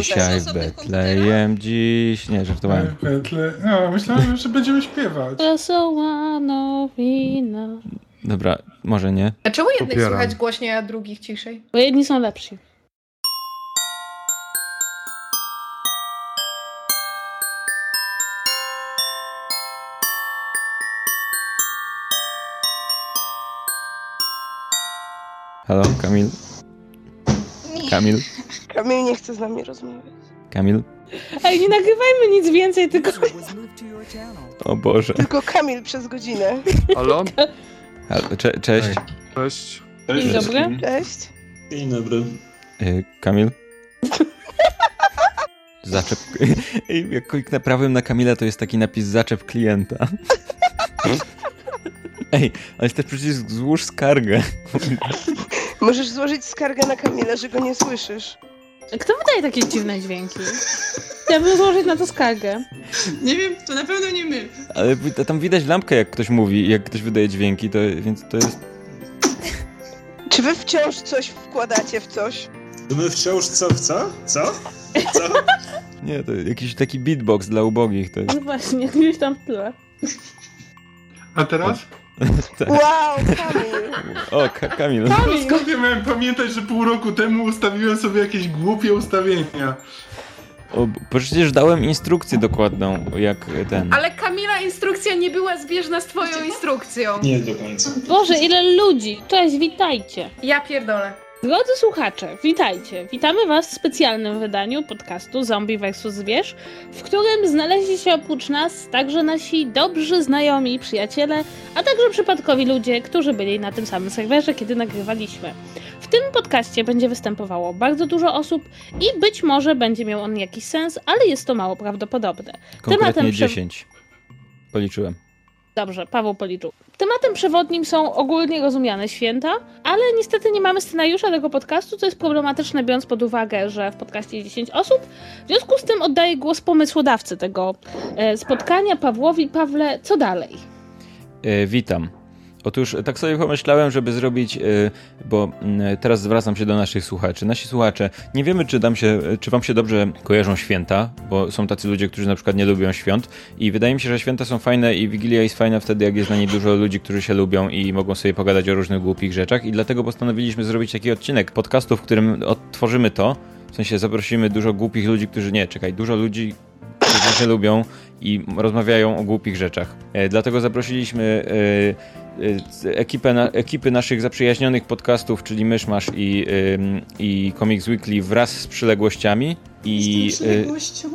Dzisiaj w Betlejem, dziś... Nie, żartowałem. Betle... No, myślałem, że będziemy śpiewać. Wesoła nowina. Dobra, może nie. A czemu jednych Popieram. słychać głośniej, a drugich ciszej? Bo jedni są lepsi. Halo, Kamil? Kamil? Kamil nie chce z nami rozmawiać. Kamil? Ej, nie nagrywajmy nic więcej, tylko... O Boże. Tylko Kamil przez godzinę. Halo? Halo, cze cześć. Cześć. Dzień dobry. Cześć. Dzień dobry. Y, Kamil? Zaczep... Ej, jak kliknę prawym na Kamila, to jest taki napis zaczep klienta. Ej, ale jest też przycisk złóż skargę. Możesz złożyć skargę na Kamila, że go nie słyszysz. Kto wydaje takie dziwne dźwięki? Chciałabym złożyć na to skargę. Nie wiem, to na pewno nie my. Ale tam widać lampkę, jak ktoś mówi, jak ktoś wydaje dźwięki, to, więc to jest... Czy wy wciąż coś wkładacie w coś? My wciąż co, w co? Co? Co? Nie, to jakiś taki beatbox dla ubogich. To jest... No właśnie, gdzieś tam w tle. A teraz? Wow, Kamil! O, Ka Kamil. Skąd ja miałem pamiętać, że pół roku temu ustawiłem sobie jakieś głupie ustawienia? O, bo przecież dałem instrukcję dokładną, jak ten... Ale Kamila instrukcja nie była zbieżna z twoją instrukcją. Nie do końca. Boże, ile ludzi! Cześć, witajcie! Ja pierdolę. Drodzy słuchacze, witajcie. Witamy Was w specjalnym wydaniu podcastu Zombie vs. Zwierz, w którym znaleźli się oprócz nas także nasi dobrzy znajomi i przyjaciele, a także przypadkowi ludzie, którzy byli na tym samym serwerze, kiedy nagrywaliśmy. W tym podcaście będzie występowało bardzo dużo osób i być może będzie miał on jakiś sens, ale jest to mało prawdopodobne. Konkretnie Tematem prze- 10. Policzyłem. Dobrze, Paweł policzył. Tematem przewodnim są ogólnie rozumiane święta, ale niestety nie mamy scenariusza tego podcastu, co jest problematyczne, biorąc pod uwagę, że w podcaście jest 10 osób. W związku z tym oddaję głos pomysłodawcy tego e, spotkania, Pawłowi. Pawle, co dalej? E, witam. Otóż tak sobie pomyślałem, żeby zrobić, e, bo mm, teraz zwracam się do naszych słuchaczy. Nasi słuchacze, nie wiemy, czy, dam się, czy wam się dobrze kojarzą święta, bo są tacy ludzie, którzy na przykład nie lubią świąt i wydaje mi się, że święta są fajne i Wigilia jest fajna wtedy, jak jest na niej dużo ludzi, którzy się lubią i mogą sobie pogadać o różnych głupich rzeczach i dlatego postanowiliśmy zrobić taki odcinek podcastu, w którym odtworzymy to, w sensie zaprosimy dużo głupich ludzi, którzy, nie, czekaj, dużo ludzi, którzy się lubią i rozmawiają o głupich rzeczach. E, dlatego zaprosiliśmy e, ekipę na, ekipy naszych zaprzyjaźnionych podcastów, czyli Myszmasz i, i Comics Weekly wraz z przyległościami. I Jestem y, przyległością.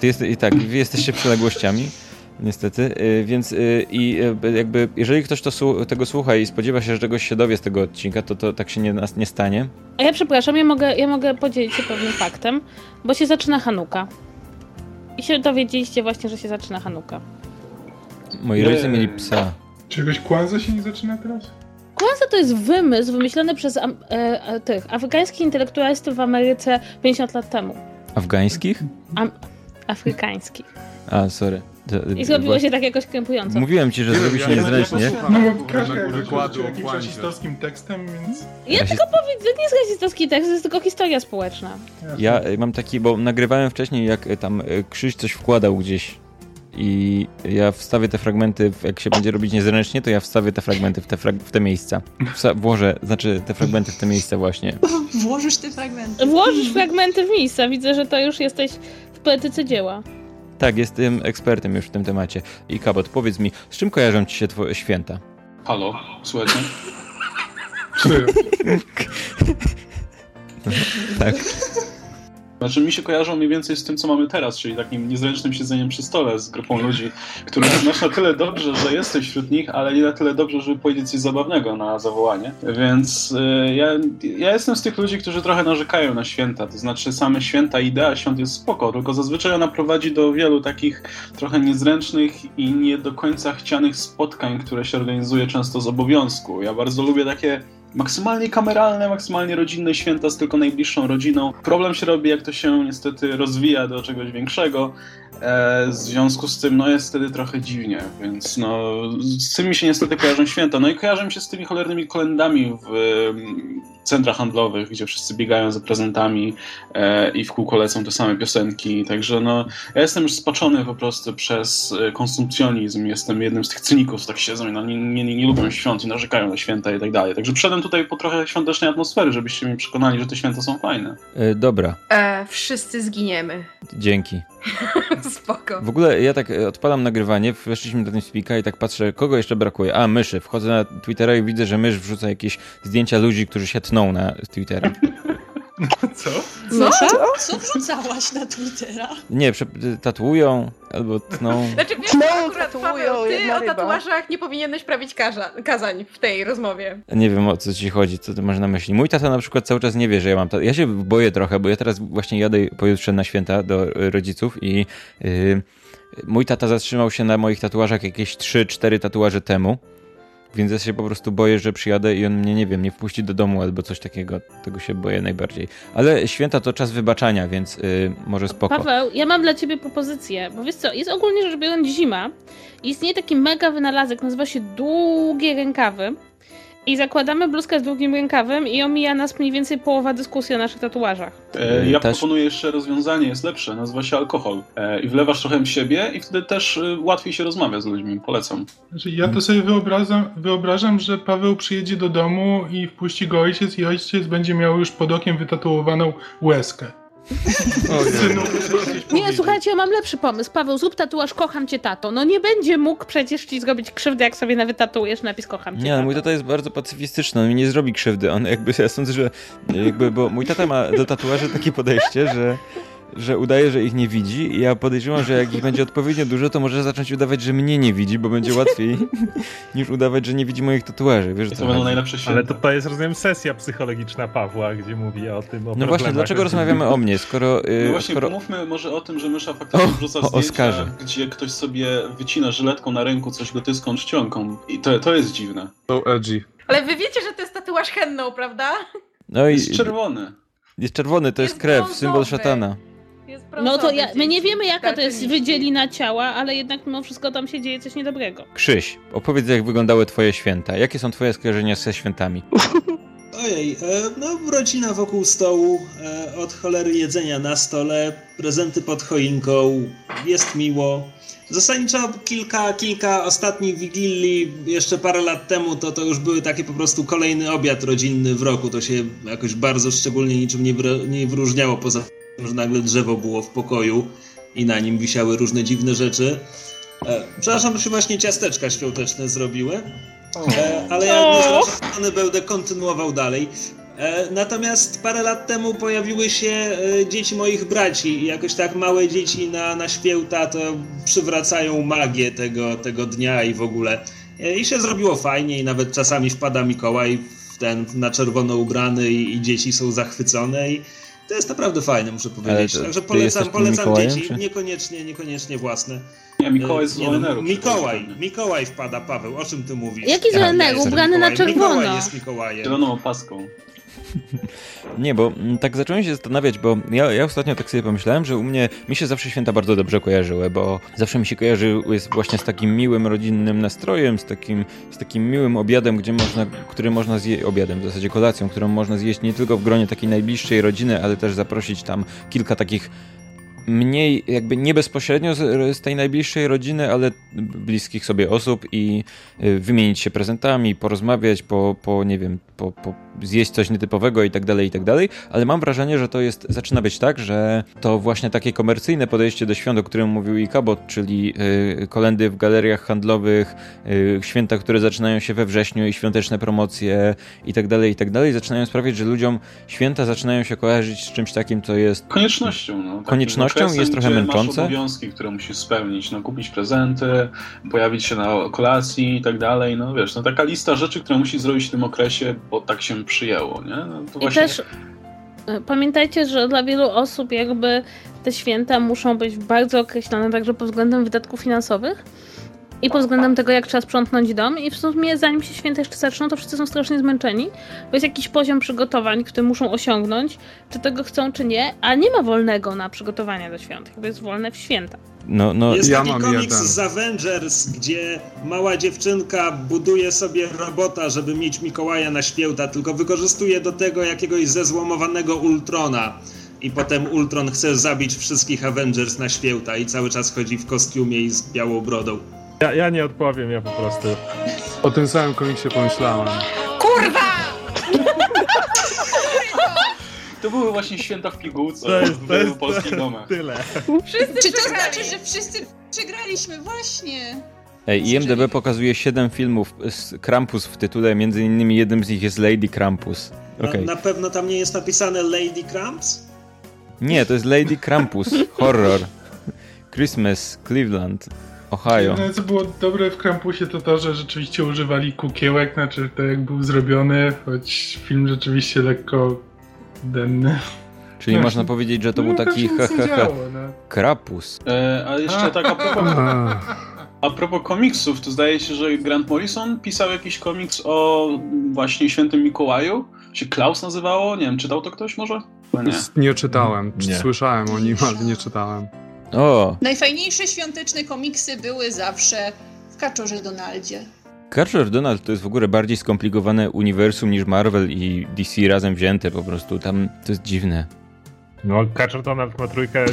ty jest, i tak, wy jesteście przyległościami. Niestety, y, więc y, i y, jakby, jeżeli ktoś to, tego słucha i spodziewa się, że czegoś się dowie z tego odcinka, to, to tak się nie, nie stanie. A ja przepraszam, ja mogę, ja mogę podzielić się pewnym faktem, bo się zaczyna Hanuka. I się dowiedzieliście właśnie, że się zaczyna Hanuka. Moi rodzice mieli psa. Czegoś Kwanza się nie zaczyna teraz? Kwanza to jest wymysł wymyślony przez am, e, e, tych afrykańskich intelektualistów w Ameryce 50 lat temu. Afgańskich? Am, afrykańskich. A, sorry. To- I zrobiło się tak jakoś krępująco. Mówiłem ci, że zrobi ja się nie niezręcznie. No bo Kasia jakoś wykładu jakimś rasistowskim tekstem, więc... Ja tylko powiedz, to nie jest rasistowski tekst, to jest tylko historia społeczna. Ja y, mam taki, bo nagrywałem wcześniej, jak y, tam Krzyś coś wkładał gdzieś i ja wstawię te fragmenty, w- jak się będzie robić niezręcznie, to ja wstawię te fragmenty w te, frag- w te miejsca. Wsa- włożę, znaczy te fragmenty w te miejsca właśnie. Włożysz te fragmenty. Włożysz fragmenty w miejsca, widzę, że to już jesteś w poetyce dzieła. Tak, jestem ekspertem już w tym temacie. I Kabot, powiedz mi, z czym kojarzą ci się twoje święta? Halo, słuchajcie? Tak. Znaczy mi się kojarzą mniej więcej z tym, co mamy teraz, czyli takim niezręcznym siedzeniem przy stole z grupą ludzi, których znasz na tyle dobrze, że jesteś wśród nich, ale nie na tyle dobrze, żeby powiedzieć coś zabawnego na zawołanie. Więc y, ja, ja jestem z tych ludzi, którzy trochę narzekają na święta. To znaczy same święta, idea świąt jest spoko, tylko zazwyczaj ona prowadzi do wielu takich trochę niezręcznych i nie do końca chcianych spotkań, które się organizuje często z obowiązku. Ja bardzo lubię takie maksymalnie kameralne, maksymalnie rodzinne święta z tylko najbliższą rodziną. Problem się robi, jak to się niestety rozwija do czegoś większego. E, w związku z tym no, jest wtedy trochę dziwnie, więc no, z tym mi się niestety kojarzą święta. No i kojarzą się z tymi cholernymi kolendami w centrach handlowych, gdzie wszyscy biegają za prezentami e, i w kółko lecą te same piosenki. Także no, ja jestem już spaczony po prostu przez e, konsumpcjonizm. Jestem jednym z tych cyników, tak siedzą i no, nie, nie, nie, nie lubią świąt i narzekają na święta i tak dalej. Także przyszedłem tutaj po trochę świątecznej atmosfery, żebyście mi przekonali, że te święta są fajne. E, dobra, E, wszyscy zginiemy. dzięki. Spoko. W ogóle ja tak e, odpalam nagrywanie, weszliśmy do TeamSpeaka i tak patrzę, kogo jeszcze brakuje? A, myszy. Wchodzę na Twittera i widzę, że mysz wrzuca jakieś zdjęcia ludzi, którzy się tną na Twittera. Co? Co? Co wrzucałaś na Twittera? Nie, tatuują albo tną. Znaczy wiesz, No, akurat tatuują, Paweł, ty o tatuażach nie powinieneś prawić karza, kazań w tej rozmowie. Nie wiem o co ci chodzi, co ty masz na myśli. Mój tata na przykład cały czas nie wie, że ja mam. Ta- ja się boję trochę, bo ja teraz właśnie jadę pojutrze na święta do e, rodziców i yy, mój tata zatrzymał się na moich tatuażach jakieś 3-4 tatuaże temu. Więc ja się po prostu boję, że przyjadę i on mnie, nie wiem, nie wpuści do domu albo coś takiego. Tego się boję najbardziej. Ale święta to czas wybaczania, więc yy, może spoko. Paweł, ja mam dla ciebie propozycję, bo wiesz co, jest ogólnie rzecz biorąc zima i istnieje taki mega wynalazek, nazywa się długie rękawy i zakładamy bluzkę z długim rękawem i omija nas mniej więcej połowa dyskusji o naszych tatuażach. E, ja Też- proponuję jeszcze rozwiązanie, jest lepsze, nazywa się alkohol. E, I wlewasz trochę w siebie i wtedy też e, łatwiej się rozmawia z ludźmi, polecam. Znaczy, ja to sobie wyobrażam, wyobrażam, że Paweł przyjedzie do domu i wpuści go ojciec i ojciec będzie miał już pod okiem wytatuowaną łezkę. Synu, Nie, słuchajcie, ja mam lepszy pomysł. Paweł, zrób tatuaż kocham cię tato. No nie będzie mógł przecież ci zrobić krzywdy, jak sobie nawet tatuujesz napis kocham cię Nie, tato. mój tata jest bardzo pacyfistyczny, on mi nie zrobi krzywdy. On jakby, ja sądzę, że jakby, bo mój tata ma do tatuaży takie podejście, że, że udaje, że ich nie widzi i ja podejrzewam, że jak ich będzie odpowiednio dużo, to może zacząć udawać, że mnie nie widzi, bo będzie łatwiej niż udawać, że nie widzi moich tatuaży. Wiesz, I to będą najlepsze święta. Ale to, to jest, rozumiem, sesja psychologiczna Pawła, gdzie mówi o tym, o No właśnie, dlaczego rozmawiamy o mnie, skoro... Yy, No właśnie, skoro... pomówmy może o tym, że Mysza faktycznie O, wrzuca o zdjęcia, Oskarze. gdzie ktoś sobie wycina żyletką na ręku coś gotyską czcionką. I to, to jest dziwne. So edgy. Ale wy wiecie, że to jest tatuaż henną, prawda? No i Jest czerwony. jest czerwony, to jest, Jest krew, brązowy. symbol szatana. No to ja, my nie wiemy jaka to jest wydzielina ciała, ale jednak mimo wszystko tam się dzieje coś niedobrego. Krzyś, opowiedz jak wyglądały twoje święta. Jakie są twoje skojarzenia ze świętami? Ojej, e, no rodzina wokół stołu, e, od cholery jedzenia na stole, prezenty pod choinką, jest miło. Zasadniczo kilka, kilka ostatnich wigilii, jeszcze parę lat temu, to, to już były takie po prostu kolejny obiad rodzinny w roku. To się jakoś bardzo szczególnie niczym nie, nie wyróżniało, poza że nagle drzewo było w pokoju i na nim wisiały różne dziwne rzeczy. E, przepraszam, bo się właśnie ciasteczka świąteczne zrobiły. E, ale ja O! niezrażony będę kontynuował dalej. E, natomiast parę lat temu pojawiły się e, dzieci moich braci i jakoś tak małe dzieci na, na święta to przywracają magię tego, tego dnia i w ogóle. E, I się zrobiło fajnie i nawet czasami wpada Mikołaj w ten na czerwono ubrany i, i dzieci są zachwycone i to jest naprawdę fajne, muszę powiedzieć. to Także polecam, polecam Mikołajem, dzieci, czy? niekoniecznie, niekoniecznie własne. Nie, Mikołaj z E, nie no, Oleneru. Mikołaj, Mikołaj wpada, Paweł, o czym ty mówisz? Jaki z Oleneru? Ubrany na czerwono. Mikołaj jest Mikołajem. Zieloną opaską. Nie, bo mm, tak zacząłem się zastanawiać, bo ja, ja ostatnio tak sobie pomyślałem, że u mnie, mi się zawsze święta bardzo dobrze kojarzyły, bo zawsze mi się kojarzyły z, właśnie z takim miłym rodzinnym nastrojem, z takim, z takim miłym obiadem, gdzie można, który można zjeść, obiadem, w zasadzie kolacją, którą można zjeść nie tylko w gronie takiej najbliższej rodziny, ale też zaprosić tam kilka takich mniej, jakby nie bezpośrednio z, z tej najbliższej rodziny, ale bliskich sobie osób i y, wymienić się prezentami, porozmawiać, po, po nie wiem, po, po zjeść coś nietypowego i tak dalej, i tak dalej, ale mam wrażenie, że to jest, zaczyna być tak, że to właśnie takie komercyjne podejście do świąt, o którym mówił i Kabot, czyli y, kolendy w galeriach handlowych, y, święta, które zaczynają się we wrześniu i świąteczne promocje i tak dalej, i tak dalej, zaczynają sprawiać, że ludziom święta zaczynają się kojarzyć z czymś takim, co jest Koniecznością. No, takim Koniecznością okresem, jest trochę gdzie męczące. Masz obowiązki, które musisz spełnić. No, kupić prezenty, pojawić się na kolacji i tak dalej. No wiesz, no taka lista rzeczy, które musisz zrobić w tym okresie, bo tak się przyjęło, nie? No, to I właśnie... też e, pamiętajcie, że dla wielu osób jakby te święta muszą być bardzo określone także pod względem wydatków finansowych. I pod względem tego, jak trzeba sprzątnąć dom. I w sumie, zanim się święta jeszcze zaczną, to wszyscy są strasznie zmęczeni, bo jest jakiś poziom przygotowań, który muszą osiągnąć, czy tego chcą, czy nie, a nie ma wolnego na przygotowania do świąt. Jakby jest wolne w święta. No, no, Jest Ja taki mam komiks jeden. z Avengers, gdzie mała dziewczynka buduje sobie robota, żeby mieć Mikołaja na święta, tylko wykorzystuje do tego jakiegoś zezłomowanego Ultrona. I potem Ultron chce zabić wszystkich Avengers na święta i cały czas chodzi w kostiumie i z białą brodą. Ja, ja nie odpowiem, ja po prostu... O tym samym komiksie pomyślałem. Kurwa! To były właśnie święta w pigułce To jest, w to jest polskich domach. tyle. Wszyscy Czy to przegrali. znaczy, że wszyscy przegraliśmy? Właśnie. Ej, IMDB pokazuje 7 filmów z Krampus w tytule, między innymi jednym z nich jest Lady Krampus. Na, Okej. na pewno tam nie jest napisane Lady Cramps? Nie, to jest Lady Krampus, horror. Christmas, Cleveland, Ohio. No, co było dobre w Krampusie to to, że rzeczywiście używali kukiełek, znaczy to jak był zrobiony, choć film rzeczywiście lekko denny. Czyli No, można powiedzieć, że to był no, tam taki działo, no. krapus. E, a jeszcze tak a propos, a propos komiksów, to zdaje się, że Grant Morrison pisał jakiś komiks o właśnie świętym Mikołaju. Się Klaus nazywało? Nie wiem, czytał to ktoś może? Nie. Nie czytałem. Nie. Słyszałem o nim, ale nie czytałem. O, Najfajniejsze świąteczne komiksy były zawsze w Kaczorze Donaldzie. Carter Donald to jest w ogóle bardziej skomplikowane uniwersum niż Marvel i DC razem wzięte po prostu. Tam to jest dziwne. No, Kaczor to nawet ma trójkę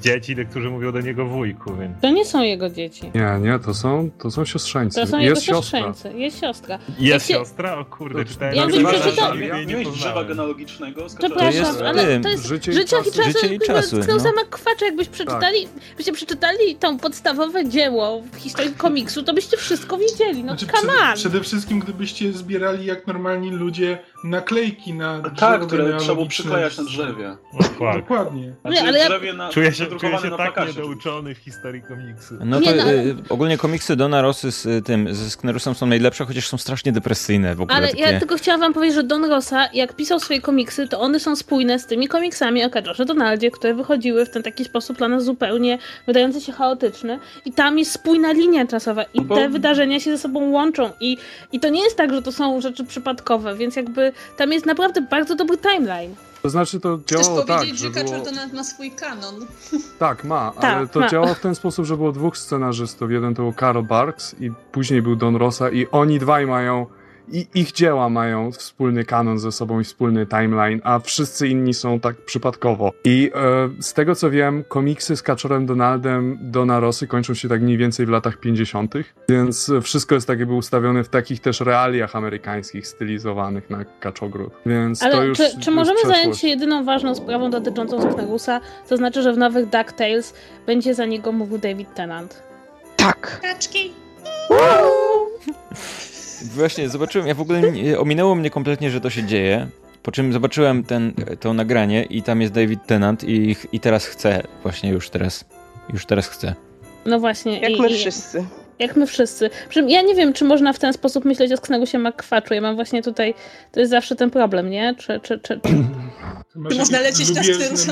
dzieci, którzy mówią do niego wujku, więc... To nie są jego dzieci. Nie, nie, to są, to są siostrzeńcy. To są jego jest siostra. siostrzeńcy. Jest siostra. Jest się- siostra? O kurde, czytałem... Jakbyś że- przeczytał- miałeś drzewa genealogicznego? z Przepraszam, To jest ale to jest życie i życie i czasy. czasy. Życie i czasy, no. sama kwacza, jakbyś przeczytali, byście przeczytali tą podstawowe dzieło w historii komiksu, to byście wszystko wiedzieli. No Znaczy, come przede, on! przede wszystkim gdybyście zbierali jak normalni ludzie naklejki na drzewo Tak, które trzeba było przyklejać na drzewie. O, fuck. Dokładnie. Znaczy, ale ja- na, Czuję się, czuję się tak plakacie. niedouczony w historii komiksu. No Nie, to no, ale- y, ogólnie komiksy Dona Rossy z y, tym, ze Sknerusem są najlepsze, chociaż są strasznie depresyjne w ogóle. Ale takie... ja tylko chciałam wam powiedzieć, że Don Rossa, jak pisał swoje komiksy, to one są spójne z tymi komiksami o Kaczorze Donaldzie, które wychodziły w ten taki sposób dla nas zupełnie wydający się chaotyczny. I tam jest spójna linia czasowa i Bo- te wydarzenia się ze sobą łączą. I, I to nie jest tak, że to są rzeczy przypadkowe, więc jakby tam jest naprawdę bardzo dobry timeline. To znaczy to Chcesz działało tak, powiedzieć, że Kaczor było... Donald ma swój kanon? Tak, ma, Tak, ale to ma. działało w ten sposób, że było dwóch scenarzystów. Jeden to był Karl Barks i później był Don Rosa i oni dwaj mają, i ich dzieła mają wspólny kanon ze sobą i wspólny timeline, a wszyscy inni są tak przypadkowo. I e, z tego co wiem, komiksy z Kaczorem Donaldem Dona Rosy kończą się tak mniej więcej w latach 50., więc wszystko jest tak jakby ustawione w takich też realiach amerykańskich, stylizowanych na kaczogród. Więc to Ale już czy, czy możemy zająć się jedyną ważną sprawą dotyczącą Sknerusa? To znaczy, że w nowych DuckTales będzie za niego mówił David Tennant. Tak. Kaczki? Właśnie, zobaczyłem, ja w ogóle nie, ominęło mnie kompletnie, że to się dzieje. Po czym zobaczyłem ten, to nagranie i tam jest David Tennant i, i teraz chcę, właśnie już teraz, już teraz chcę. No właśnie. Jak i, my i, wszyscy. Jak my wszyscy. Przy czym ja nie wiem, czy można w ten sposób myśleć o Sknerusie McQuatchu. Ja mam właśnie tutaj, to jest zawsze ten problem, nie? Czy, czy, czy, czy... Ty można lecieć na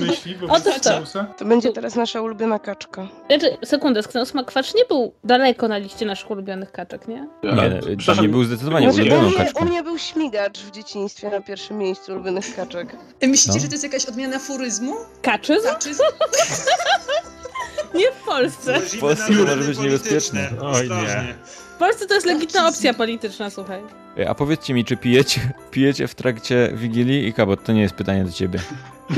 myśli O, to co? Sknerusa? To będzie teraz nasza ulubiona kaczka. Znaczy, sekundę, Sknerus McQuatch nie był daleko na liście naszych ulubionych kaczek, nie? Nie, tam Przepraszam, nie był zdecydowanie Znaczy, u, ulubioną mnie, kaczką. u mnie był śmigacz w dzieciństwie na pierwszym miejscu ulubionych kaczek. Myślicie, No. że to jest jakaś odmiana furyzmu? Kaczyzm? Kaczyzm? Nie w Polsce. Wchodzimy Polsce to może być niebezpieczne. Oj, nie. Polsce to jest legitna opcja polityczna, słuchaj. E, A powiedzcie mi, czy pijecie, pijecie w trakcie Wigilii? I Kabot, to nie jest pytanie do ciebie.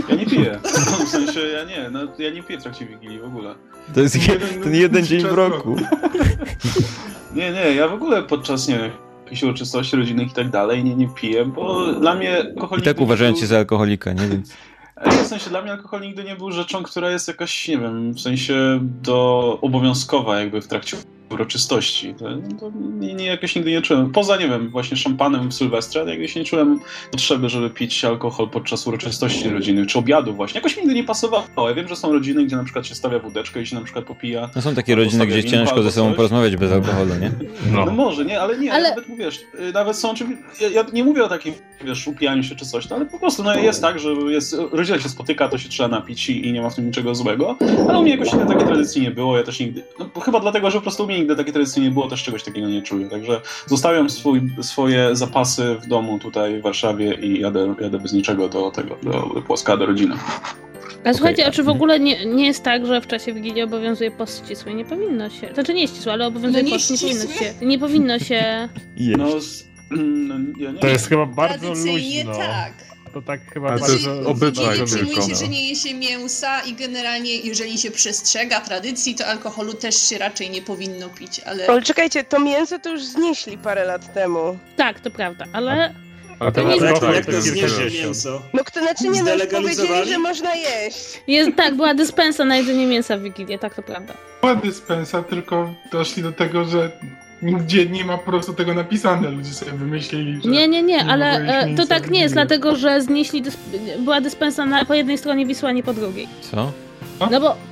Ja nie piję. W sensie ja nie, no, ja nie piję w trakcie Wigilii w ogóle. To jest je, ten jeden dzień w roku. Nie, nie, ja w ogóle podczas, nie wiem, jakichś uroczystości rodzinnych i tak dalej nie, nie piję, bo dla mnie alkohol I tak uważają cię za alkoholika, nie? Więc... E, W sensie dla mnie alkohol nigdy nie był rzeczą, która jest jakaś, nie wiem, w sensie do obowiązkowa jakby w trakcie uroczystości. To, to nie, nie, jakoś nigdy nie czułem. Poza, nie wiem, właśnie szampanem w Sylwestra, to jakoś nie czułem potrzeby, żeby pić alkohol podczas uroczystości rodzinnych, czy obiadów właśnie. Jakoś nigdy nie pasowało. Ja wiem, że są rodziny, gdzie na przykład się stawia wódeczkę i się na przykład popija. No są takie rodziny, gdzie ciężko ze sobą porozmawiać bez alkoholu, nie? No, No. może, nie, ale nie, Ale- nawet wiesz, y, nawet są oczywiście, ja, ja nie mówię o takim, wiesz, upijaniu się czy coś, no, ale po prostu no, jest tak, że jest, rodzina się spotyka, to się trzeba napić i, i nie ma w tym niczego złego, ale u mnie jakoś takiej tradycji nie było, ja też nigdy, no, chyba dlatego, że po prostu u mnie nigdy takiej tradycji nie było, też czegoś takiego nie czuję. Także zostawiam swój, swoje zapasy w domu tutaj w Warszawie i jadę, jadę bez niczego do tego, do, Płoska, do rodziny. A słuchajcie, a czy w ogóle nie, nie jest tak, że w czasie Wigilii obowiązuje post ścisły? Nie powinno się. Znaczy nie jest ścisły, ale obowiązuje No nie post, nie powinno się. Nie powinno się. Jeść. No, no ja nie To jest chyba bardzo Tradycyjnie luźno. tak. To tak chyba Ale to bardzo... jest obyczaj nie tylko. przyjmuje się, no. że nie je się mięsa i generalnie jeżeli się przestrzega tradycji, to alkoholu też się raczej nie powinno pić, ale... Ale czekajcie, to mięso to już znieśli parę lat temu. Tak, to prawda, ale. Ale To nie jest jest tak, Jak to kilkadziesiąt. mięso? No kto znaczy nie, no już powiedzieli, że można jeść. Jest, tak, była dyspensa na jedzenie mięsa w Wigilię, tak to prawda. Była dyspensa, tylko doszli do tego, że nigdzie nie ma po prostu tego napisane. Ludzie sobie wymyślili, że... Nie, nie, nie, nie ale e, to tak nie jest, dlatego że znieśli. Dysp... Była dyspensa na, po jednej stronie Wisły, a nie po drugiej. Co? No bo.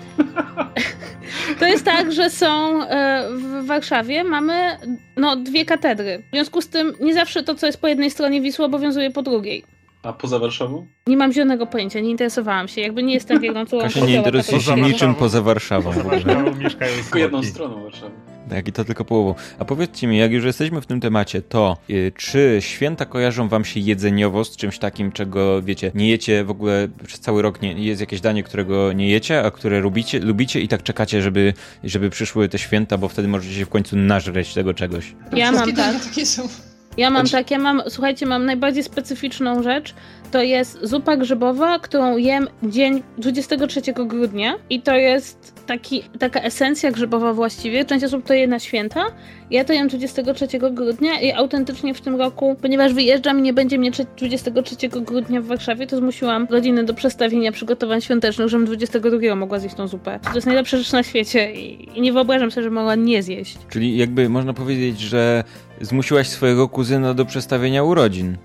To jest tak, że są e, w Warszawie mamy no, dwie katedry. W związku z tym nie zawsze to, co jest po jednej stronie Wisły, obowiązuje po drugiej. A poza Warszawą? Nie mam zielonego pojęcia, nie interesowałam się. Jakby nie jestem wielką Kasia nie interesuje się Poza niczym poza Warszawą. ogóle. Warszawą mieszkają Tylko jedną stroną Warszawy. Tak, i to tylko połową. A powiedzcie mi, jak już jesteśmy w tym temacie, to y, czy święta kojarzą wam się jedzeniowo z czymś takim, czego wiecie, nie jecie w ogóle przez cały rok, nie, jest jakieś danie, którego nie jecie, a które lubicie, lubicie i tak czekacie, żeby, żeby przyszły te święta, bo wtedy możecie się w końcu nażreć tego czegoś. Ja mam Wszystkie tak. dania takie są. Ja mam tak, ja mam, słuchajcie, mam najbardziej specyficzną rzecz. To jest zupa grzybowa, którą jem dzień 23 grudnia i to jest taki, taka esencja grzybowa właściwie. Część osób to je na święta. Ja to jem 23 grudnia i autentycznie w tym roku, ponieważ wyjeżdżam i nie będzie mnie trze- 23 grudnia w Warszawie, to zmusiłam rodziny do przestawienia przygotowań świątecznych, żebym 22 mogła zjeść tą zupę. To jest najlepsza rzecz na świecie i, i nie wyobrażam sobie, że mogła nie zjeść. Czyli jakby można powiedzieć, że zmusiłaś swojego kuzyna do przestawienia urodzin,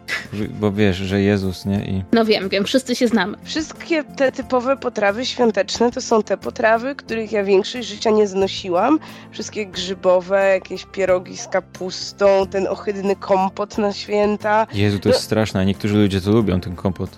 bo wiesz, że Jezus, nie? I... No wiem, wiem, wszyscy się znamy. Wszystkie te typowe potrawy świąteczne to są te potrawy, których ja większość życia nie znosiłam. Wszystkie grzybowe, jakieś pierogi z kapustą, ten ohydny kompot na święta. Jezu, to jest straszne, a niektórzy ludzie to lubią, ten kompot.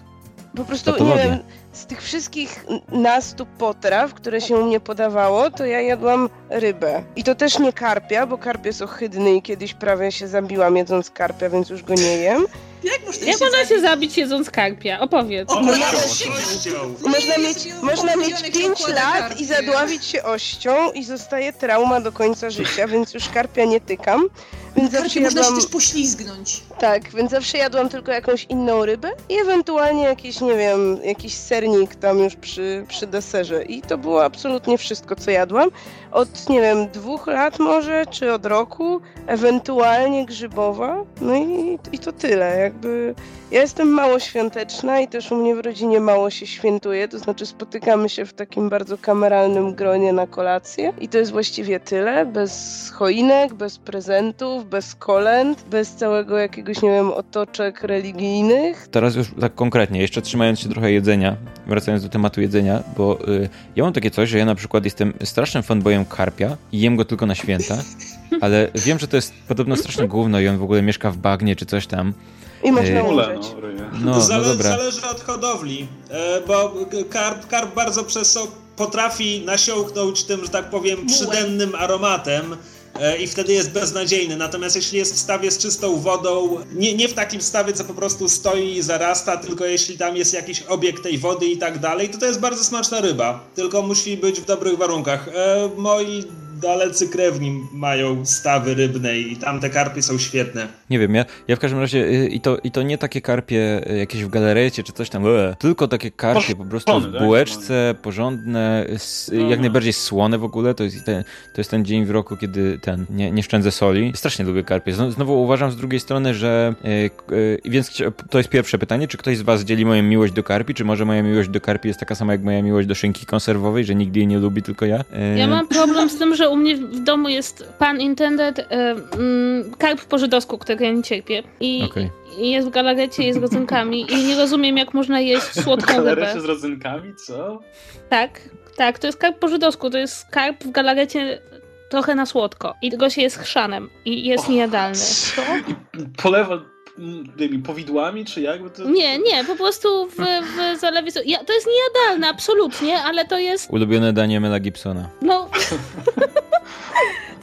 Po prostu, nie Patologia. wiem, z tych wszystkich nastu potraw, które się u mnie podawało, to ja jadłam rybę. I to też nie karpia, bo karp jest ohydny i kiedyś prawie się zabiłam jedząc karpia, więc już go nie jem. Jak można Jak się można zabić? się zabić jedząc karpia? Opowiedz. O, nawet się- kością. Można mieć, można mieć pochylone 5 układy lat karpie. i zadławić się ością i zostaje trauma do końca życia, więc już karpia nie tykam. Więc zawsze Karpie można się też poślizgnąć. tak, więc zawsze jadłam tylko jakąś inną rybę i ewentualnie jakiś, nie wiem, jakiś sernik tam już przy, przy deserze. I to było absolutnie wszystko, co jadłam. Od, nie wiem, dwóch lat może, czy od roku, ewentualnie grzybowa. No i, i to tyle, jakby... Ja jestem mało świąteczna i też u mnie w rodzinie mało się świętuje, to znaczy spotykamy się w takim bardzo kameralnym gronie na kolację i to jest właściwie tyle, bez choinek, bez prezentów, bez kolęd, bez całego jakiegoś, nie wiem, otoczek religijnych. Teraz już tak konkretnie, jeszcze trzymając się trochę jedzenia, wracając do tematu jedzenia, bo y, ja mam takie coś, że ja na przykład jestem strasznym fanboyem karpia i jem go tylko na święta, ale wiem, że to jest podobno straszne gówno i on w ogóle mieszka w bagnie czy coś tam. I można Ej. Ule, umrzeć. no. No, to no zale- dobra. zależy od hodowli, e, bo karp, karp bardzo przez to potrafi nasiąknąć tym, że tak powiem, przydennym aromatem e, i wtedy jest beznadziejny. Natomiast jeśli jest w stawie z czystą wodą, nie, nie w takim stawie, co po prostu stoi i zarasta, tylko jeśli tam jest jakiś obiekt tej wody i tak dalej, to to jest bardzo smaczna ryba. Tylko musi być w dobrych warunkach. E, moi dalecy krewni mają stawy rybne i tam te karpie są świetne. Nie wiem, ja, ja w każdym razie y, i to, i to nie takie karpie y, jakieś w galerecie czy coś tam, ue, tylko takie karpie po prostu w tak? bułeczce, porządne, s, No, jak no. najbardziej słone w ogóle, to jest, ten, to jest ten dzień w roku, kiedy ten, nie, nie szczędzę soli. Strasznie lubię karpie. Znowu, uważam z drugiej strony, że y, y, więc to jest pierwsze pytanie, czy ktoś z was dzieli moją miłość do karpi, czy może moja miłość do karpi jest taka sama jak moja miłość do szynki konserwowej, że nigdy jej nie lubi, tylko ja? Y, Ja mam problem z tym, że u mnie w domu jest pan intended mm, karp po żydowsku, którego ja nie cierpię. I, i jest w galarecie, jest z rodzynkami i nie rozumiem, jak można jeść słodką rybę. Galerecie z rodzynkami, co? Tak, tak, to jest karp po żydowsku, to jest karp w galarecie trochę na słodko i tego się jest chrzanem i jest Och, niejadalny. Co? I polewa wiem, powidłami, czy jak? Bo to... Nie, nie, po prostu w, w zalewie... Ja, to jest niejadalne, absolutnie, ale to jest, Ulubione danie Mela Gibsona. no...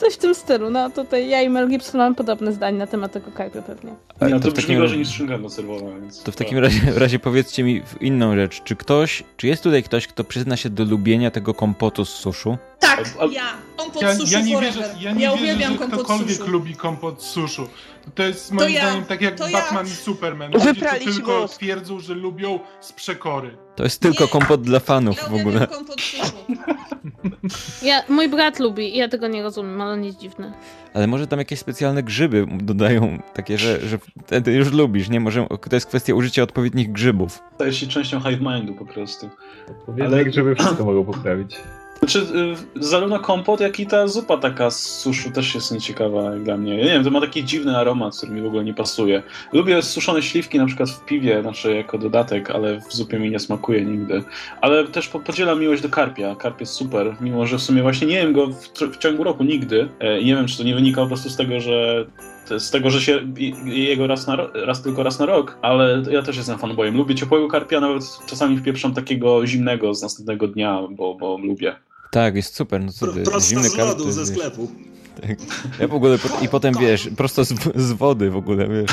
Coś w tym stylu. No tutaj ja i Mel Gibson mamy podobne zdanie na temat tego karpia pewnie. A Nie, to to w brzmi takim- gorzej niż szyngarno serwowe, więc... To w takim razie, razie powiedzcie mi inną rzecz. Czy ktoś, czy jest tutaj ktoś, kto przyzna się do lubienia tego kompotu z suszu? Tak, A- a- ja. Kompot Ja, suszu ja nie forever. wierzę, ja nie wierzę uwielbiam że kompot ktokolwiek suszu. lubi kompot z suszu. To jest moim ja, zdaniem tak jak to ja. Batman i Superman. Ludzie to Wypraliśmy tylko mózg. twierdzą, że lubią z przekory. To jest tylko Nie. kompot dla fanów w ogóle. kompot. Ja, mój brat lubi i ja tego nie rozumiem, ale on jest dziwny. Ale może tam jakieś specjalne grzyby dodają, takie, że, że wtedy już lubisz, nie? Może to jest kwestia użycia odpowiednich grzybów. Staje się częścią hive mindu po prostu. Odpowiednie Ale- grzyby wszystko mogą poprawić. Znaczy, zarówno kompot, jak i ta zupa taka z suszu też jest nieciekawa dla mnie. Ja nie wiem, to ma taki dziwny aromat, który mi w ogóle nie pasuje. Lubię suszone śliwki na przykład w piwie, znaczy jako dodatek, ale w zupie mi nie smakuje nigdy. Ale też po- podzielam miłość do karpia. Karp jest super, mimo że w sumie właśnie nie jem go w, w ciągu roku nigdy. E, I nie wiem, czy to nie wynika po prostu z tego, że z tego, że się je jego raz, na raz tylko raz na rok, ale ja też jestem fanboyem. Lubię ciepłego karpia, nawet czasami wpieprzam takiego zimnego z następnego dnia, bo, bo lubię. Tak, jest super. No co Pro, ty, prosto zimny z lodu, to ze sklepu. Ja w ogóle, i potem wiesz, prosto z, z wody w ogóle, wiesz.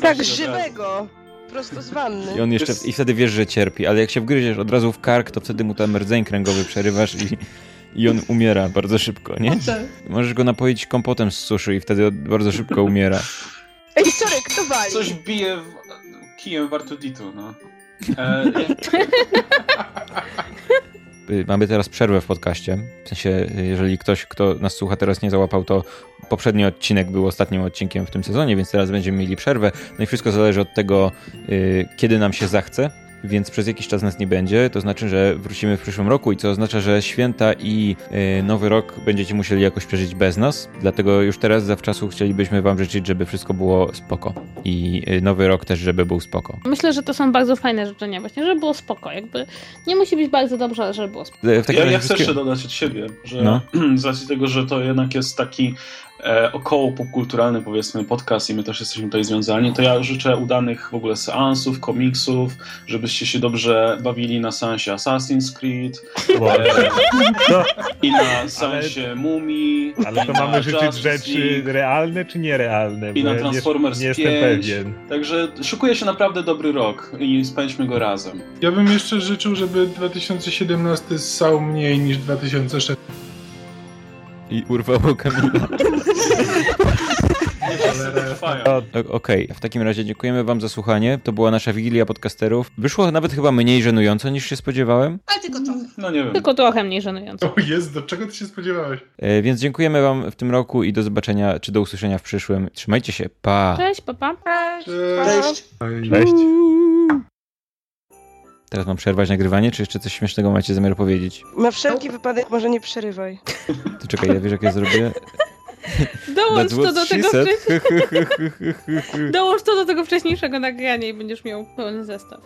Tak, żywego. Prosto z wanny. I on jeszcze, i wtedy wiesz, że cierpi, ale jak się wgryziesz od razu w kark, to wtedy mu ten rdzeń kręgowy przerywasz i, i on umiera bardzo szybko, nie? Możesz go napoić kompotem z suszy i wtedy bardzo szybko umiera. Ej, sorry, kto wali? Coś bije w, kijem w Artuditu, no. E, Mamy teraz przerwę w podcaście. W sensie, y, jeżeli ktoś, kto nas słucha teraz nie załapał, to poprzedni odcinek był ostatnim odcinkiem w tym sezonie, więc teraz będziemy mieli przerwę. No i wszystko zależy od tego, y, kiedy nam się zachce. Więc przez jakiś czas nas nie będzie, to znaczy, że wrócimy w przyszłym roku i co oznacza, że święta i y, nowy rok będziecie musieli jakoś przeżyć bez nas. Dlatego już teraz zawczasu chcielibyśmy wam życzyć, żeby wszystko było spoko. I y, nowy rok też, żeby był spoko. Myślę, że to są bardzo fajne życzenia właśnie, żeby było spoko. Jakby nie musi być bardzo dobrze, ale żeby było spoko. Y, W ja, ja chcę wszystkie- jeszcze dodać od siebie, że No. z racji tego, że to jednak jest taki e, około popkulturalny powiedzmy podcast i my też jesteśmy tutaj związani, to ja życzę udanych w ogóle seansów, komiksów, żebyście się dobrze bawili na seansie Assassin's Creed e, No, i na seansie Mumii. ale to mamy życzyć Justice rzeczy League. realne czy nierealne? I na Transformers nie, nie jestem 5. pewien. Także szykuje się naprawdę dobry rok i spędźmy go razem. Ja bym jeszcze życzył, żeby 2017 ssał mniej niż 2016. I urwało Kamila. Okej, w takim razie dziękujemy wam za słuchanie. To była nasza Wigilia Podcasterów. Wyszło nawet chyba mniej żenująco niż się spodziewałem, Ale tylko trochę. No nie wiem. Tylko trochę mniej żenująco. O jest, do czego ty się spodziewałeś? e, więc dziękujemy wam w tym roku i do zobaczenia, czy do usłyszenia w przyszłym. Trzymajcie się, pa! Cześć, papa. Cześć. Ej, Cześć. Teraz mam przerwać nagrywanie, czy jeszcze coś śmiesznego macie zamiar powiedzieć? Na wszelki wypadek może nie przerywaj. To czekaj, ja wiesz jak ja zrobię? Dołącz to do tego said. wcześniej. Dołącz to do tego wcześniejszego nagrania i będziesz miał pełny zestaw.